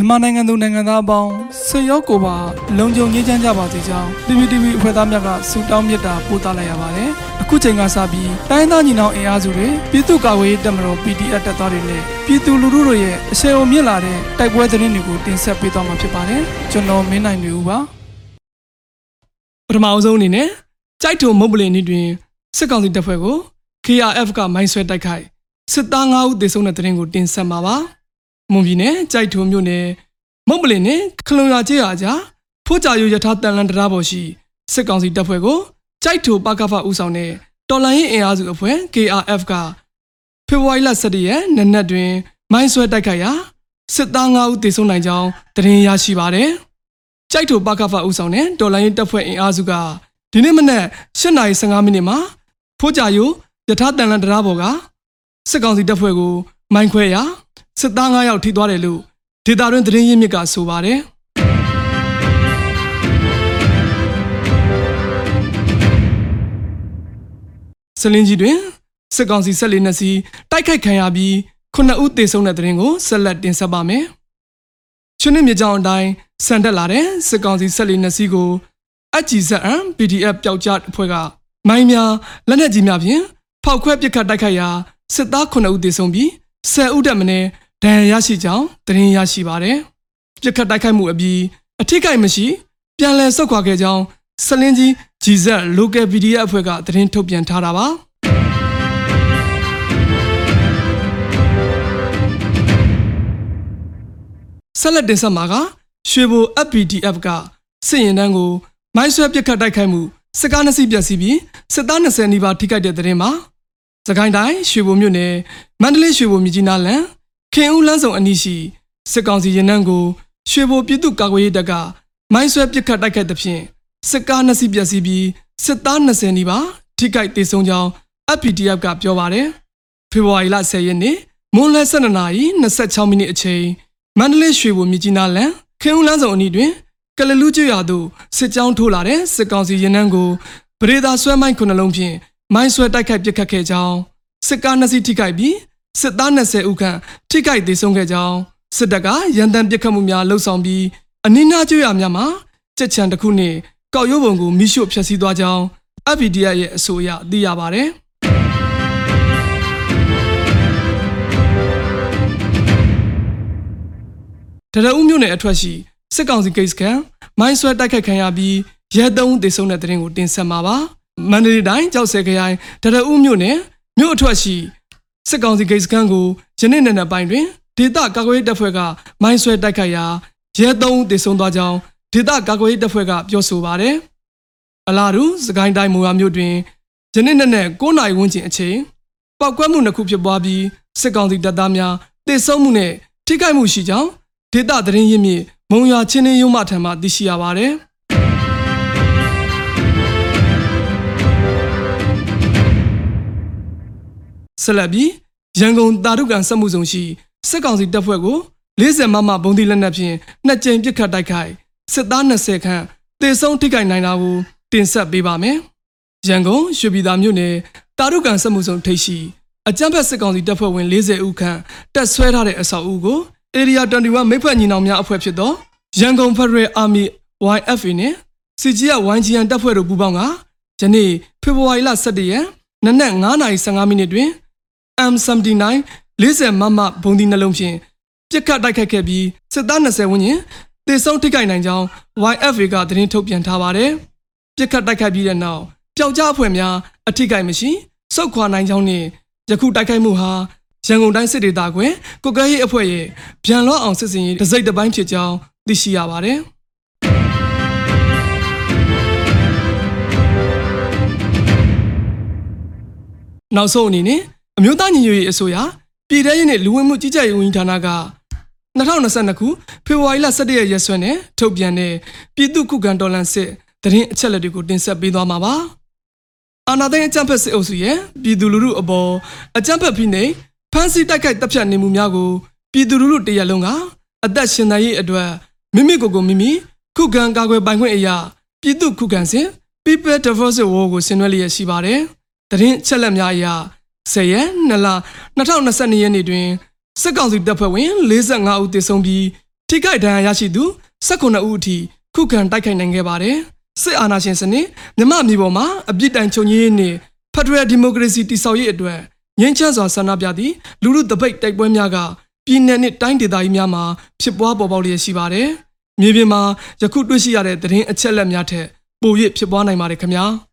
မြန်မာနိုင်ငံသူနိုင်ငံသားအပေါင်းဆွေရောက်ကိုပါလုံခြုံရေးချမ်းကြပါစေကြောင်း PPTV အဖွဲ့သားများကဆုတောင်းမေတ္တာပို့သလိုက်ရပါတယ်။အခုချိန်ကစပြီးတိုင်းသားညီနောင်အင်အားစုတွေပြည်သူ့ကာကွယ်ရေးတပ်မတော် PDF တပ်သားတွေနဲ့ပြည်သူလူထုတို့ရဲ့အဆင်အုံမြင့်လာတဲ့တိုက်ပွဲသတင်းတွေကိုတင်ဆက်ပေးသွားမှာဖြစ်ပါတယ်။ကျွန်တော်မင်းနိုင်နေဦးပါ။ပထမအဆုံးအနေနဲ့ကြိုက်ထုံမုတ်ပလင်နေ့တွင်စစ်ကောင်စီတပ်ဖွဲ့ကို KRF ကမိုင်းဆွဲတိုက်ခိုက်စစ်သား9ဦးသေဆုံးတဲ့သတင်းကိုတင်ဆက်မှာပါ။ မွန်ပြည်နယ်ကြိုက်ထုံမြို့နယ်မုတ်ပလင်နဲ့ခလုံရကျေးရွာကြားဖိုးကြရိုရထားတန်လန်တရားပေါ်ရှိစစ်ကောင်စီတပ်ဖွဲ့ကိုကြိုက်ထုံပကဖဦးဆောင်တဲ့တော်လိုင်းရင်အင်အားစုအဖွဲ့ KRF ကဖေဖော်ဝါရီလ17ရက်နနက်တွင်မိုင်းဆွဲတိုက်ခိုက်ရာစစ်သား9ဦးသေဆုံးနိုင်ကြောင်းသတင်းရရှိပါတယ်။ကြိုက်ထုံပကဖဦးဆောင်တဲ့တော်လိုင်းရင်တပ်ဖွဲ့အင်အားစုကဒီနေ့မနက်8:15မိနစ်မှာဖိုးကြရိုရထားတန်လန်တရားပေါ်ကစစ်ကောင်စီတပ်ဖွဲ့ကိုမိုင်းခွဲရာ စစ်သား9ယောက်ထိသွားတယ်လို့ဒေတာတွင်သတင်းရင်းမြစ်ကဆိုပါတယ်စလင်းကြီးတွင်စစ်ကောင်စီဆက်လေးနှစ်စီးတိုက်ခိုက်ခံရပြီးခုနှစ်ဦးသေဆုံးတဲ့သတင်းကိုဆက်လက်တင်ဆက်ပါမယ်။ချင်းနစ်မြေကြောင်အတိုင်းစံတက်လာတဲ့စစ်ကောင်စီဆက်လေးနှစ်စီးကိုအကြည်ဇက်အန် PDF ပျောက်ကြားအဖွဲ့ကမိုင်းများလက်နက်ကြီးများဖြင့်ဖောက်ခွဲပစ်ခတ်တိုက်ခိုက်ရာစစ်သား9ဦးသေဆုံးပြီး 10ဦးတက်မင်းဒဏ်ရာရရှိကြောင်းသတင်းရရှိပါတယ်။ပြစ်ခတ်တိုက်ခိုက်မှုအပြီးအထိကိမရှိ ပြန်လည်ဆုတ်ခွာခဲ့ကြောင်းစလင်းကြီးဂျီဇက် local PDF အဖွဲ့ကသတင်းထုတ်ပြန်ထားတာပါ။ဆက်လက်တင်ဆက်မှာကရွှေဘို FPDF ကစစ်ရင်တန်းကိုမိုင်းဆွဲပစ်ခတ်တိုက်ခိုက်မှုစစ်ကားနှစ်စီးပျက်စီးပြီးစစ်သား20နီးပါးထိခိုက်တဲ့တဲ့တင်မှာ စကိုင်းတိုင်းရွှေဘိုမြို့နယ်မန္တလေးရွှေဘိုမြကြီးနားလန်ခင်ဦးလမ်းဆောင်အနီးရှိစစ်ကောင်စီရင်နှန်းကိုရွှေဘိုပြည်သူ့ကာကွယ်ရေးတပ်ကမိုင်းဆွဲပစ်ခတ်တိုက်ခိုက်သဖြင့်စစ်ကားနှစ်စီးပျက်စီးပြီးစစ်သား20နီးပါးထိခိုက်ဒေဆုံးကြောင်း FPTF ကပြောပါတယ်ဖေဖော်ဝါရီလ10ရက်နေ့မွန်းလွဲ12နာရီ26မိနစ်အချိန်မန္တလေးရွှေဘိုမြကြီးနားလန်ခင်ဦးလမ်းဆောင်အနီးတွင်ကလလူးကျွရသို့စစ်ကြောင်းထိုးလာတဲ့စစ်ကောင်စီရင်နှန်းကိုပရိသာဆွဲမိုင်းခုနှလုံးဖြင့် မိုင်းဆွဲတိုက်ခိုက်ပစ်ခတ်ခဲ့ကြောင်းစစ်ကားနှစ်စီးထိခိုက်ပြီးစစ်သား20ဦးခန့်ထိခိုက်ဒေဆုံးခဲ့ကြောင်းစစ်တပ်ကရန်တမ်းပစ်ခတ်မှုများလှုပ်ဆောင်ပြီးအနိနာကျွရများမှာကြက်ချံတစ်ခုနှင့်ကောက်ရိုးပုံကိုမိရှို့ဖျက်ဆီးသွားကြောင်း FPDF ရဲ့အဆိုအရသိရပါဗျ။တရဦးမြို့နယ်အထွက်ရှိစစ်ကောင်စီဂိတ်စကန်မိုင်းဆွဲတိုက်ခိုက်ခံရပြီးရဲသုံးသေဆုံးတဲ့တဲ့ရင်ကိုတင်ဆက်မှာပါ မန္တလေးတိုင်းကြောက်စဲခရိုင်တရဦးမြို့နယ်မြို့အထွက်ရှိစစ်ကောင်စီဂိတ်စကန်ကိုယနေ့နေ့နက်ပိုင်းတွင်ဒေသကာကွယ်ရေးတပ်ဖွဲ့ကမိုင်းဆွဲတိုက်ခိုက်ရာရဲသုံးသေဆုံးသွားကြောင်းဒေသကာကွယ်ရေးတပ်ဖွဲ့ကပြောဆိုပါတယ်အလားတူစကိုင်းတိုင်းမူဝါမြို့တွင်ယနေ့နေ့နဲ့9နာရီဝန်းကျင်အချိန်ပောက်ကွဲမှုနှစ်ခုဖြစ်ပွားပြီးစစ်ကောင်စီတပ်သားများတေဆုံးမှုနဲ့ထိခိုက်မှုရှိကြောင်းဒေသသတင်းရင်းမြစ်မုံရွာချင်းင်းရုံးမှထံမှသိရှိရပါတယ်။ ဆက်လက်ပြီးရန်ကုန်တာရုကန်စက်မှုဆောင်ရှိစစ်ကောင်စီတပ်ဖွဲ့ကို40မမဘုံဒီလက်နက်ဖြင့်နှစ်ကြိမ်ပစ်ခတ်တိုက်ခိုက်စစ်သား20ခန့်တေဆုံးထိခိုက်နိုင်တာကိုတင်ဆက်ပေးပါမယ်။ရန်ကုန်ရွှေပြည်သာမြို့နယ်တာရုကန်စက်မှုဆောင်ထိပ်ရှိအကြမ်းဖက်စစ်ကောင်စီတပ်ဖွဲ့ဝင်40ဦးခန့်တက်ဆွဲထားတဲ့အဆောက်အဦကို Area 21မိဖက်ညီနောင်များအဖွဲ့ဖြစ်သောရန်ကုန် Federal Army YFA နဲ့ CGR YGN တပ်ဖွဲ့တို့ပူးပေါင်းကယနေ့ဖေဖော်ဝါရီလ17ရက်နနက်9:15မိနစ်တွင် M79 40မမဘုံဒီနှလုံးဖြင့်ပြစ်ခတ်တိုက်ခိုက်ခဲ့ပြီးစစ်သား20ဝန်းကျင်တေဆုံးထိခိုက်နိုင်ကြောင်း YFA ကသတင်းထုတ်ပြန်ထားပါတယ်။ပြစ်ခတ်တိုက်ခိုက်ပြီးတဲ့နောက်ပျောက်ကြားအဖွဲ့များအထိခိုက်မရှိစုခွာနိုင်ကြောင်းနှင့်ယခုတိုက်ခိုက်မှုဟာရန်ကုန်တိုင်းစစ်ဒေသကွယ်ကုကဲရေးအဖွဲ့ရဲ့ဗျံလော့အောင်စစ်စင်ရေးတစိမ့်တစ်ပိုင်းဖြစ်ကြောင်းသိရှိရပါတယ်။နောက်ဆုံးအနေနဲ့ အမျိုးသားညီညွတ်ရေးအစိုးရပြည်ထရေးနဲ့လူဝင်မှုကြီးကြပ်ရေးဝန်ကြီးဌာနက2022ခုဖေဖော်ဝါရီလ17ရက်ရက်စွဲနဲ့ထုတ်ပြန်တဲ့ပြည်သူ့ခုခံတော်လှန်စစ်တရင်အချက်လက်တွေကိုတင်ဆက်ပေးသွားမှာပါ။အာဏာသိမ်းအကြမ်းဖက်စစ်အုပ်စုရဲ့ပြည်သူလူထုအပေါ်အကြမ်းဖက်ဖိနှိပ်ဖမ်းဆီးတိုက်ခိုက်တပ်ဖြတ်နေမှုများကိုပြည်သူလူထုတရက်လုံးကအသက်ရှင်သန်ရေးအတွက်မိမိကိုယ်ကိုမိမိခုခံကာကွယ်ပိုင်ခွင့်အရာပြည်သူခုခံစဉ် People Defensive War ကိုဆင်နွှဲလျက်ရှိပါတယ်။တရင်ချက်လက်များအရာ 10ရက်2လ2022ရက်နေ့တွင်စစ်ကောင်စီတပ်ဖွဲ့ဝင်45ဦးသေဆုံးပြီးထိခိုက်ဒဏ်ရာရရှိသူ18ဦးအထိခုခံတိုက်ခိုက်နိုင်ခဲ့ပါတယ်စစ်အာဏာရှင်စနစ်မြမမျိုးပေါ်မှာအပြစ်တိုင်ချုပ်ငြိမ်းရေးနှင့်ဖက်ဒရယ်ဒီမိုကရေစီတည်ဆောက်ရေးအတွက်ငြင်းချမ်းစွာဆန္ဒပြသည့်လူလူတပိတ်တိုက်ပွဲများကပြည်내နှင့်တိုင်းဒေသကြီးများမှာဖြစ်ပွားပေါ်ပေါက်လျက်ရှိပါတယ်မြေပြင်မှာယခုတွေ့ရှိရတဲ့သတင်းအချက်အလက်များထက်ပို၍ဖြစ်ပွားနိုင်ပါတယ်ခင်ဗျာ။